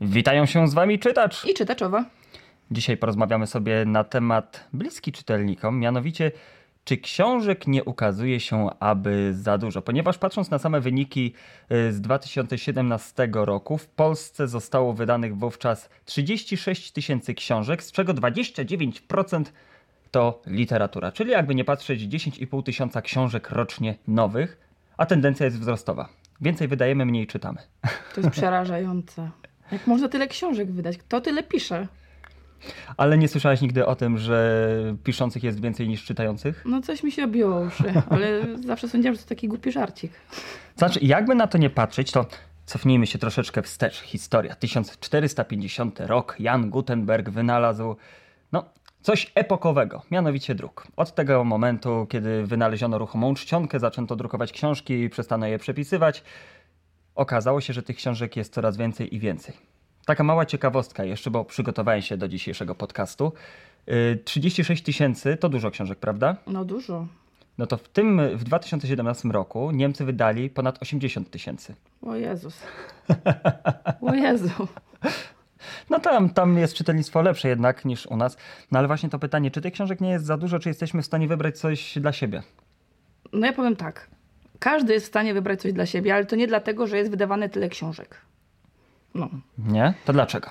Witają się z Wami czytacz i czytaczowa. Dzisiaj porozmawiamy sobie na temat bliski czytelnikom, mianowicie czy książek nie ukazuje się aby za dużo? Ponieważ patrząc na same wyniki y, z 2017 roku, w Polsce zostało wydanych wówczas 36 tysięcy książek, z czego 29% to literatura. Czyli jakby nie patrzeć 10,5 tysiąca książek rocznie nowych, a tendencja jest wzrostowa. Więcej wydajemy, mniej czytamy. To jest przerażające. Jak można tyle książek wydać? Kto tyle pisze? Ale nie słyszałaś nigdy o tym, że piszących jest więcej niż czytających? No coś mi się obiło uszy, ale zawsze sądziłam, że to taki głupi żarcik. Znaczy, jakby na to nie patrzeć, to cofnijmy się troszeczkę wstecz. Historia. 1450 rok. Jan Gutenberg wynalazł no, coś epokowego, mianowicie druk. Od tego momentu, kiedy wynaleziono ruchomą czcionkę, zaczęto drukować książki i przestano je przepisywać, okazało się, że tych książek jest coraz więcej i więcej. Taka mała ciekawostka jeszcze, bo przygotowałem się do dzisiejszego podcastu. 36 y, tysięcy to dużo książek, prawda? No dużo. No to w tym, w 2017 roku Niemcy wydali ponad 80 tysięcy. O Jezus. O Jezu. No tam, tam jest czytelnictwo lepsze jednak niż u nas. No ale właśnie to pytanie, czy tych książek nie jest za dużo, czy jesteśmy w stanie wybrać coś dla siebie? No ja powiem tak. Każdy jest w stanie wybrać coś dla siebie, ale to nie dlatego, że jest wydawane tyle książek. No. Nie? To dlaczego?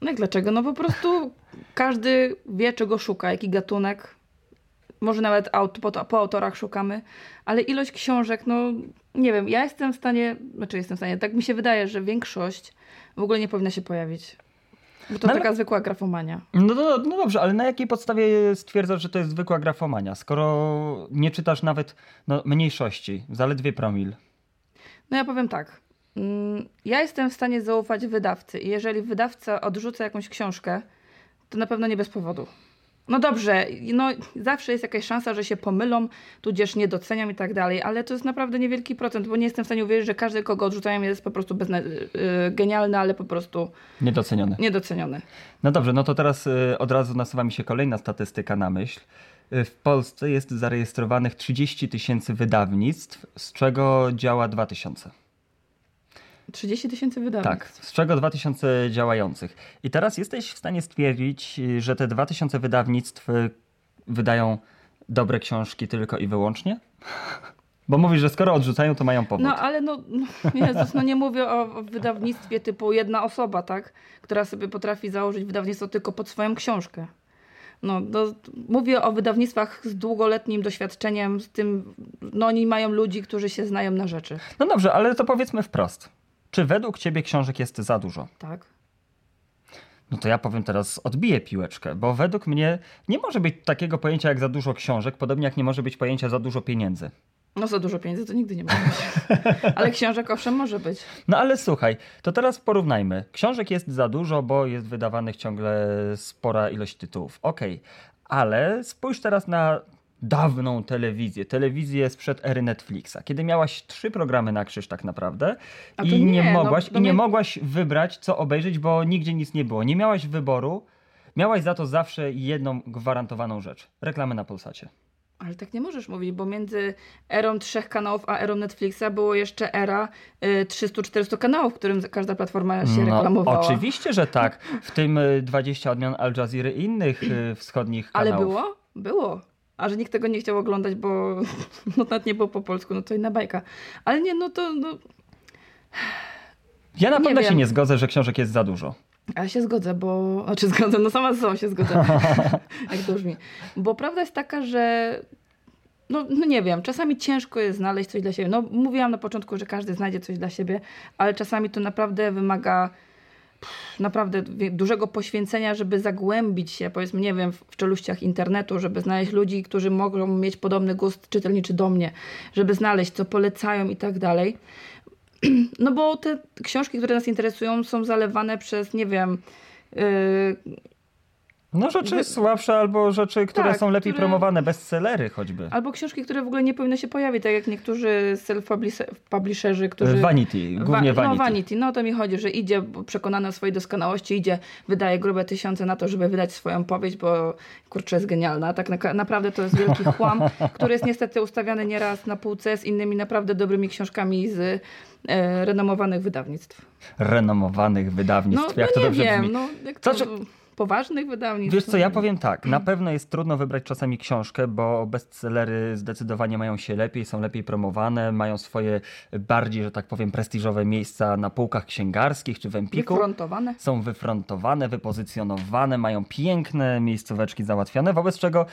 No jak dlaczego? No po prostu każdy wie, czego szuka, jaki gatunek. Może nawet aut, po, po autorach szukamy, ale ilość książek, no nie wiem, ja jestem w stanie, znaczy jestem w stanie, tak mi się wydaje, że większość w ogóle nie powinna się pojawić. Bo to no, taka zwykła grafomania. No, no, no dobrze, ale na jakiej podstawie stwierdzasz, że to jest zwykła grafomania, skoro nie czytasz nawet no, mniejszości, zaledwie promil? No ja powiem tak. Mm, ja jestem w stanie zaufać wydawcy i jeżeli wydawca odrzuca jakąś książkę, to na pewno nie bez powodu. No dobrze, no zawsze jest jakaś szansa, że się pomylą, tudzież nie doceniam i tak dalej, ale to jest naprawdę niewielki procent, bo nie jestem w stanie uwierzyć, że każdy, kogo odrzucają, jest po prostu bezne- yy, genialny, ale po prostu niedoceniony. niedoceniony. No dobrze, no to teraz yy, od razu nasuwa mi się kolejna statystyka na myśl. Yy, w Polsce jest zarejestrowanych 30 tysięcy wydawnictw, z czego działa 2 tysiące. 30 tysięcy wydawnictw. Tak, z czego 2000 działających. I teraz jesteś w stanie stwierdzić, że te 2000 wydawnictw y, wydają dobre książki tylko i wyłącznie? Bo mówisz, że skoro odrzucają, to mają powód. No ale no, no, Jezus, no nie mówię o wydawnictwie typu jedna osoba, tak? Która sobie potrafi założyć wydawnictwo tylko pod swoją książkę. No, do, mówię o wydawnictwach z długoletnim doświadczeniem, z tym, no oni mają ludzi, którzy się znają na rzeczy. No dobrze, ale to powiedzmy wprost. Czy według ciebie książek jest za dużo? Tak. No to ja powiem teraz, odbiję piłeczkę, bo według mnie nie może być takiego pojęcia jak za dużo książek, podobnie jak nie może być pojęcia za dużo pieniędzy. No za dużo pieniędzy to nigdy nie może być. ale książek owszem może być. No ale słuchaj, to teraz porównajmy. Książek jest za dużo, bo jest wydawanych ciągle spora ilość tytułów. Okej, okay. ale spójrz teraz na dawną telewizję, telewizję sprzed ery Netflixa, kiedy miałaś trzy programy na krzyż tak naprawdę i nie, nie, mogłaś, no, i nie mogłaś wybrać co obejrzeć, bo nigdzie nic nie było. Nie miałaś wyboru, miałaś za to zawsze jedną gwarantowaną rzecz. Reklamy na Polsacie. Ale tak nie możesz mówić, bo między erą trzech kanałów a erą Netflixa było jeszcze era y, 300-400 kanałów, w którym każda platforma się no, reklamowała. Oczywiście, że tak. W tym 20 y, odmian Al Jazeera i innych y, wschodnich kanałów. Ale było? Było. A że nikt tego nie chciał oglądać, bo no, nawet nie było po polsku, no to inna bajka. Ale nie, no to... No... Ja na pewno się nie zgodzę, że książek jest za dużo. Ja się zgodzę, bo... Znaczy zgodzę, no sama ze sobą się zgodzę. Jak to brzmi. Bo prawda jest taka, że no, no, nie wiem, czasami ciężko jest znaleźć coś dla siebie. No mówiłam na początku, że każdy znajdzie coś dla siebie, ale czasami to naprawdę wymaga naprawdę dużego poświęcenia, żeby zagłębić się, powiedzmy, nie wiem, w czeluściach internetu, żeby znaleźć ludzi, którzy mogą mieć podobny gust czytelniczy do mnie, żeby znaleźć, co polecają i tak dalej. No bo te książki, które nas interesują, są zalewane przez, nie wiem, yy, No rzeczy słabsze albo rzeczy, które Tak, są lepiej które- promowane, bestsellery choćby. Albo książki, które w ogóle nie powinny się pojawić, tak jak niektórzy self-publisherzy, którzy... Vanity, głównie Wa- Vanity. No Vanity, no to mi chodzi, że idzie przekonany o swojej doskonałości, idzie, wydaje grube tysiące na to, żeby wydać swoją powieść, bo kurczę jest genialna. Tak na, naprawdę to jest wielki chłam, który jest niestety ustawiany nieraz na półce z innymi naprawdę dobrymi książkami z e, renomowanych wydawnictw. Renomowanych wydawnictw, No, jak no to nie dobrze wiem, brzmi. no jak to, Znaczy- poważnych wydawnictw. Wiesz co, ja powiem tak, na pewno jest trudno wybrać czasami książkę, bo bestsellery zdecydowanie mają się lepiej, są lepiej promowane, mają swoje bardziej, że tak powiem, prestiżowe miejsca na półkach księgarskich czy w Empiku. Wyfrontowane. Są wyfrontowane, wypozycjonowane, mają piękne miejscóweczki załatwione, wobec czego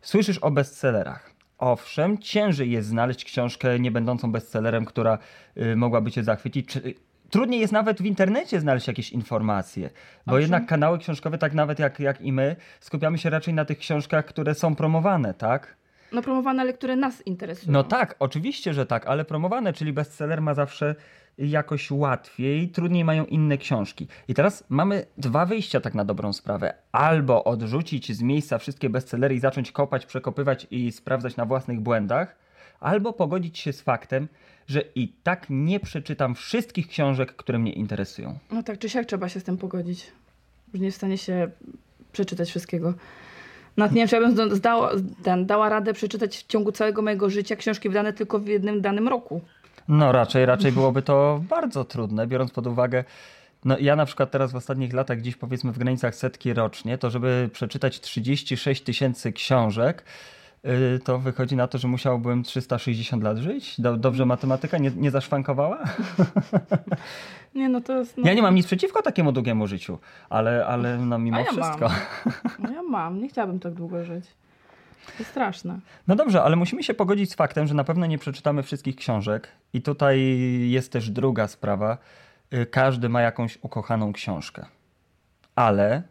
słyszysz o bestsellerach. Owszem, ciężej jest znaleźć książkę nie będącą bestsellerem, która y, mogłaby cię zachwycić. Czy, trudniej jest nawet w internecie znaleźć jakieś informacje, bo Owszem. jednak kanały książkowe, tak nawet jak, jak i my, skupiamy się raczej na tych książkach, które są promowane, tak? No promowane, ale które nas interesują. No tak, oczywiście, że tak, ale promowane, czyli bestseller ma zawsze jakoś łatwiej, trudniej mają inne książki. I teraz mamy dwa wyjścia tak na dobrą sprawę. Albo odrzucić z miejsca wszystkie bestsellery i zacząć kopać, przekopywać i sprawdzać na własnych błędach, albo pogodzić się z faktem, że i tak nie przeczytam wszystkich książek, które mnie interesują. No tak czy siak trzeba się z tym pogodzić. Już nie w stanie się przeczytać wszystkiego. Nawet nie wiem, czy ja bym zdała, dała radę przeczytać w ciągu całego mojego życia książki wydane tylko w jednym danym roku. No raczej, raczej byłoby to bardzo trudne, biorąc pod uwagę, no ja na przykład teraz w ostatnich latach gdzieś powiedzmy w granicach setki rocznie, to żeby przeczytać 36 tysięcy książek, to wychodzi na to, że musiałbym 360 lat żyć. Do, dobrze matematyka nie, nie zaszwankowała? Nie, no to jest... No, Ja nie mam nic przeciwko takiemu długiemu życiu, ale, ale no mimo ja mam. wszystko. No ja mam, nie chciałabym tak długo żyć. To straszne. No dobrze, ale musimy się pogodzić z faktem, że na pewno nie przeczytamy wszystkich książek. I tutaj jest też druga sprawa. Y, Każdy ma jakąś ukochaną książkę. Ale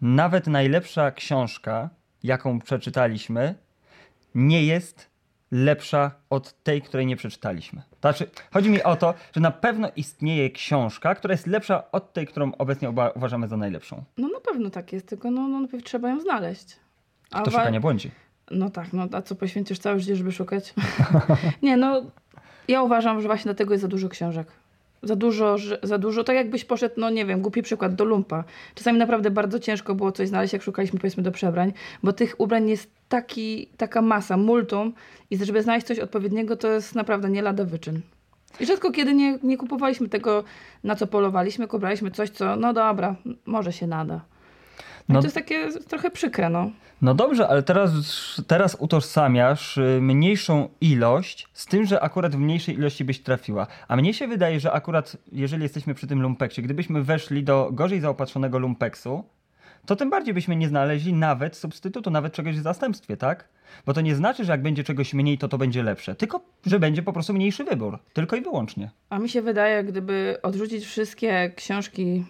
nawet najlepsza książka, jaką przeczytaliśmy, nie jest lepsza od tej, której nie przeczytaliśmy. Znaczy, chodzi mi o to, że na pewno istnieje książka, która jest lepsza od tej, którą obecnie uważamy za najlepszą. No na pewno tak jest, tylko no, no najpierw trzeba ją znaleźć. A Kto szuka nie błądzi. No tak, no a co poświęcisz całe życie, żeby szukać? nie, no ja uważam, że właśnie dlatego jest za dużo książek. Za dużo, za dużo, tak jakbyś poszedł, no nie wiem, głupi przykład, do lumpa. Czasami naprawdę bardzo ciężko było coś znaleźć, jak szukaliśmy powiedzmy do przebrań, bo tych ubrań jest taki, taka masa, multum i żeby znaleźć coś odpowiedniego, to jest naprawdę nie lada wyczyn. I rzadko kiedy nie, nie kupowaliśmy tego, na co polowaliśmy, kupowaliśmy coś, co, no dobra, może się nada. No. To jest takie trochę przykre, no. No dobrze, ale teraz, teraz utożsamiasz y, mniejszą ilość z tym, że akurat w mniejszej ilości byś trafiła. A mnie się wydaje, że akurat jeżeli jesteśmy przy tym lumpeksie, gdybyśmy weszli do gorzej zaopatrzonego lumpeksu, to tym bardziej byśmy nie znaleźli nawet substytutu, nawet czegoś w zastępstwie, tak? Bo to nie znaczy, że jak będzie czegoś mniej, to to będzie lepsze, tylko że będzie po prostu mniejszy wybór. Tylko i wyłącznie. A mi się wydaje, gdyby odrzucić wszystkie książki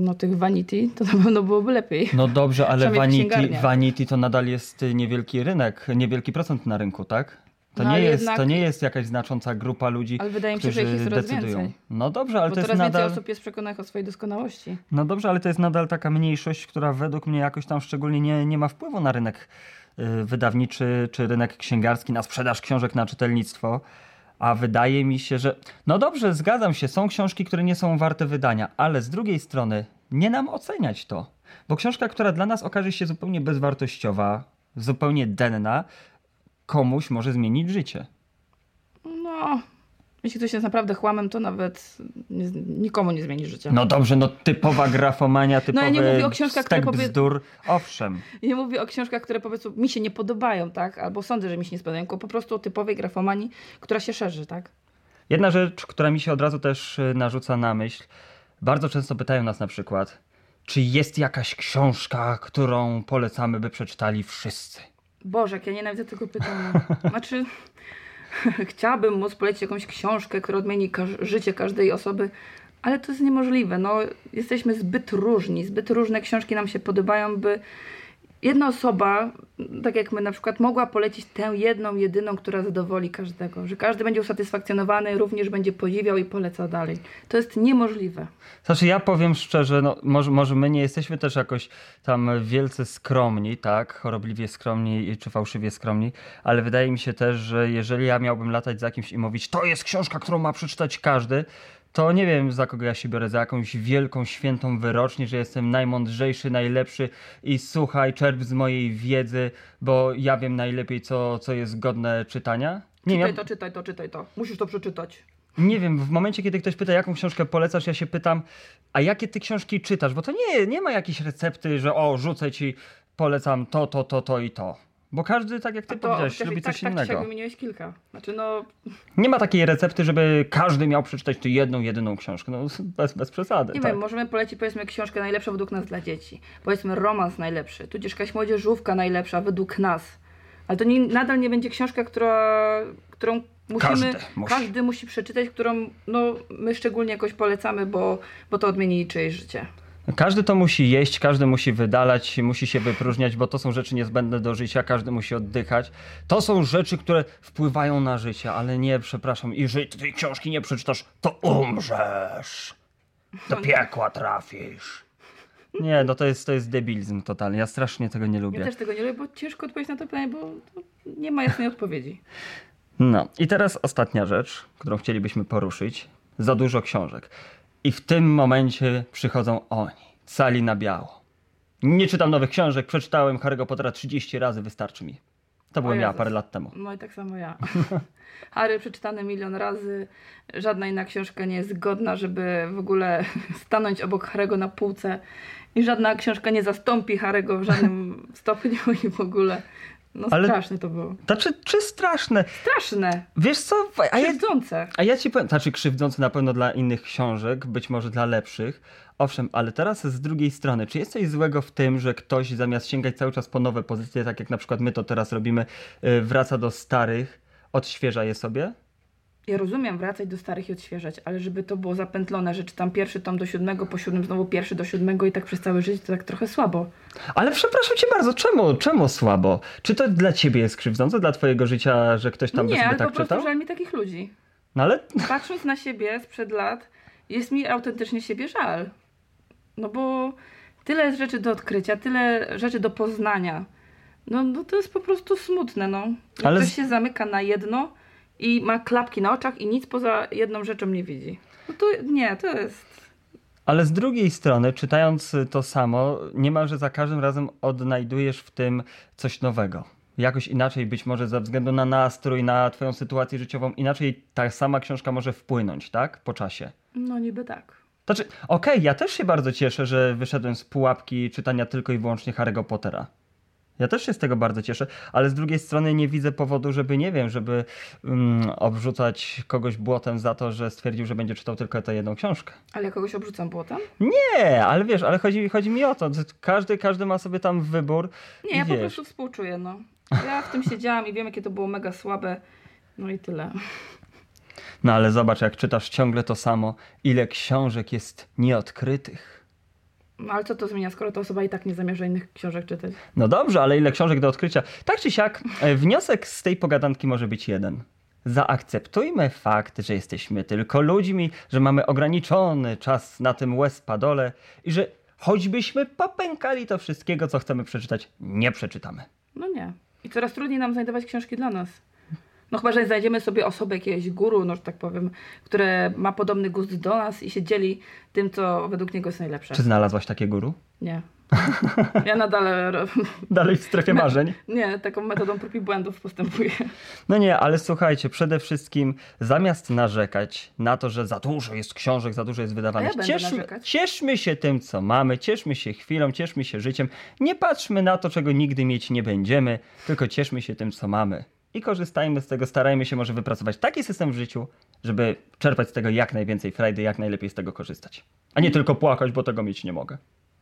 no, tych Vanity, to na pewno byłoby lepiej. No dobrze, ale vanity, vanity to nadal jest niewielki rynek, niewielki procent na rynku, tak? To, No, nie jest, jednak- to nie jest jakaś znacząca grupa ludzi, Ale wydaje mi się, że ich jest decydują. więcej. No dobrze, ale Bo to jest coraz więcej nadal. osób jest przekonanych o swojej doskonałości. No dobrze, ale to jest nadal taka mniejszość, która według mnie jakoś tam szczególnie nie, nie ma wpływu na rynek y, wydawniczy czy rynek księgarski, na sprzedaż książek, na czytelnictwo. A wydaje mi się, że. No dobrze, zgadzam się, są książki, które nie są warte wydania, ale z drugiej strony nie nam oceniać to. Bo książka, która dla nas okaże się zupełnie bezwartościowa, zupełnie denna, komuś może zmienić życie. No, jeśli ktoś jest naprawdę chłamem, to nawet nie, nikomu nie zmieni życia. No dobrze, no typowa grafomania, typowy ja nie mówię o książkach, które powie- bzdur. Owszem. Nie mówię o książkach, które powiedzmy mi się nie podobają, tak? Albo sądzę, że mi się nie spodobają, tylko po prostu o typowej grafomanii, która się szerzy, tak? Jedna rzecz, która mi się od razu też y, narzuca na myśl. Bardzo często pytają nas na przykład, czy jest jakaś książka, którą polecamy, by przeczytali wszyscy. Boże, jak ja nienawidzę tego pytania. Znaczy, chciałabym móc polecić jakąś książkę, która odmieni każ- życie każdej osoby, ale to jest niemożliwe. No, jesteśmy zbyt różni, zbyt różne książki nam się podobają, by jedna osoba, tak jak my na przykład, mogła polecić tę jedną, jedyną, która zadowoli każdego. Że każdy będzie usatysfakcjonowany, również będzie podziwiał i polecał dalej. To jest niemożliwe. Znaczy ja powiem szczerze, no, może, może my nie jesteśmy też jakoś tam wielce skromni, tak, chorobliwie skromni czy fałszywie skromni, ale wydaje mi się też, że jeżeli ja miałbym latać za kimś i mówić, to jest książka, którą ma przeczytać każdy, to nie wiem za kogo ja się biorę, za jakąś wielką, świętą wyrocznię, że jestem najmądrzejszy, najlepszy i słuchaj, czerp z mojej wiedzy, bo ja wiem najlepiej, co, co jest godne czytania. Nie, czytaj to, czytaj to, czytaj to. Musisz to przeczytać. nie wiem, w momencie, kiedy ktoś pyta, jaką książkę polecasz, ja się pytam, a jakie ty książki czytasz? Bo to nie, nie ma jakiejś recepty, że o, rzucę ci, polecam to, to, to, to i to. Bo każdy, tak jak ty powiedziałeś, lubi tak, coś tak, innego. Tak, wymieniłeś kilka. Znaczy no, Nie ma takiej recepty, żeby każdy miał przeczytać tę jedną, jedyną książkę. No, bez, bez przesady. nie tak. wiem, możemy polecić powiedzmy książkę najlepszą według nas dla dzieci. Powiedzmy romans najlepszy, tudzież jakaś młodzieżówka najlepsza według nas. Ale to nie, nadal nie będzie książka, która, którą musimy, Każdy musi. każdy musi przeczytać, którą no, my szczególnie jakoś polecamy, bo, bo to odmieni czyjeś życie. Każdy to musi jeść, każdy musi wydalać, musi się wypróżniać, bo to są rzeczy niezbędne do życia, każdy musi oddychać. To są rzeczy, które wpływają na życie, ale nie, przepraszam, jeżeli tej książki nie przeczytasz, to umrzesz. Do piekła trafisz. Nie, no to jest, to jest debilizm totalny. Ja strasznie tego nie lubię. Ja też tego nie lubię, bo ciężko odpowiedzieć na to pytanie, bo nie ma jasnej odpowiedzi. No i teraz ostatnia rzecz, którą chcielibyśmy poruszyć. Za dużo książek. I w tym momencie przychodzą oni, cali na biało. Nie czytam nowych książek, przeczytałem Harry'ego Pottera 30 razy, wystarczy mi. To byłem ja parę lat temu. No i tak samo ja. Harry przeczytane milion razy. Żadna inna książka nie jest godna, żeby w ogóle stanąć obok Harego na półce. I żadna książka nie zastąpi Harego w żadnym stopniu i w ogóle. No Ale- straszne to było. Znaczy, czy straszne? Straszne. Wiesz co? A ja, Krzywdzące. a ja ci powiem, znaczy krzywdzące na pewno dla innych książek, być może dla lepszych. Owszem, ale teraz z drugiej strony, czy jest coś złego w tym, że ktoś zamiast sięgać cały czas po nowe pozycje, tak jak na przykład my to teraz robimy, yy, wraca do starych, odświeża je sobie? Ja rozumiem wracać do starych i odświeżać, ale żeby to było zapętlone, że czytam pierwszy tom do siódmego, po siódmym znowu pierwszy do siódmego i tak przez całe życie, to tak trochę słabo. Ale przepraszam cię bardzo, czemu, czemu słabo? Czy to dla ciebie jest krzywdzące, dla twojego życia, że ktoś tam nie, sobie ale tak po prostu czytał? żal mi takich ludzi. No ale patrząc na siebie sprzed lat, jest mi autentycznie siebie żal. No bo tyle jest rzeczy do odkrycia, tyle rzeczy do poznania. No, no to jest po prostu smutne, no. Jak Ale ktoś się zamyka na jedno i ma klapki na oczach i nic poza jedną rzeczą nie widzi. No to nie, to jest... Ale z drugiej strony, czytając to samo, niemalże za każdym razem odnajdujesz w tym coś nowego. Jakoś inaczej, być może ze względu na nastrój, na twoją sytuację życiową, inaczej ta sama książka może wpłynąć, tak? Po czasie. No niby tak. Znaczy, okej, ja też się bardzo cieszę, że wyszedłem z pułapki czytania tylko i wyłącznie Harry'ego Pottera. Ja też się z tego bardzo cieszę, ale z drugiej strony nie widzę powodu, żeby, nie wiem, żeby mm, obrzucać kogoś błotem za to, że stwierdził, że będzie czytał tylko tę jedną książkę. Ale ja kogoś obrzucam błotem? Nie, ale wiesz, ale chodzi, chodzi mi o to, że każdy, każdy ma sobie tam wybór. Nie, ja po wiesz. prostu współczuję, no. Ja w tym siedziałam i wiem, jakie to było mega słabe. No i tyle. No ale zobacz, jak czytasz ciągle to samo, ile książek jest nieodkrytych. No ale co to zmienia, skoro ta osoba i tak nie zamierza innych książek czytać? No dobrze, ale ile książek do odkrycia? Tak czy siak, e, wniosek z tej pogadanki może być jeden. Zaakceptujmy fakt, że jesteśmy tylko ludźmi, że mamy ograniczony czas na tym łez padole i że choćbyśmy popękali to wszystkiego, co chcemy przeczytać, nie przeczytamy. No nie. I coraz trudniej nam znajdować książki dla nas. No chyba, że znajdziemy sobie osobę, jakiegoś guru, no że tak powiem, które ma podobny gust do nas i się dzieli tym, co według niego jest najlepsze. Czy znalazłaś takie guru? Nie. Ja nadal, Dalej w strefie marzeń? nie, taką metodą prób i błędów postępuję. No nie, ale słuchajcie, przede wszystkim zamiast narzekać na to, że za dużo jest książek, za dużo jest wydawanych, ja cieszmy, cieszmy się tym, co mamy, cieszmy się chwilą, cieszmy się życiem. Nie patrzmy na to, czego nigdy mieć nie będziemy, tylko cieszmy się tym, co mamy. I korzystajmy z tego, starajmy się może wypracować taki system w życiu, żeby czerpać z tego jak najwięcej frajdy, jak najlepiej z tego korzystać. A nie tylko płakać, bo tego mieć nie mogę.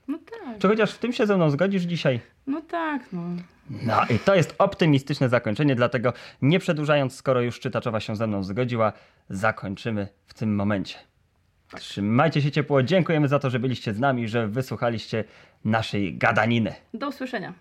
No tak, Czy chociaż w tym się ze mną zgodzisz dzisiaj? no tak, no. No i to jest optymistyczne zakończenie, dlatego nie przedłużając, skoro już czytaczowa się ze mną zgodziła, zakończymy w tym momencie. Trzymajcie się ciepło, dziękujemy za to, że byliście z nami, że wysłuchaliście naszej gadaniny. Do usłyszenia.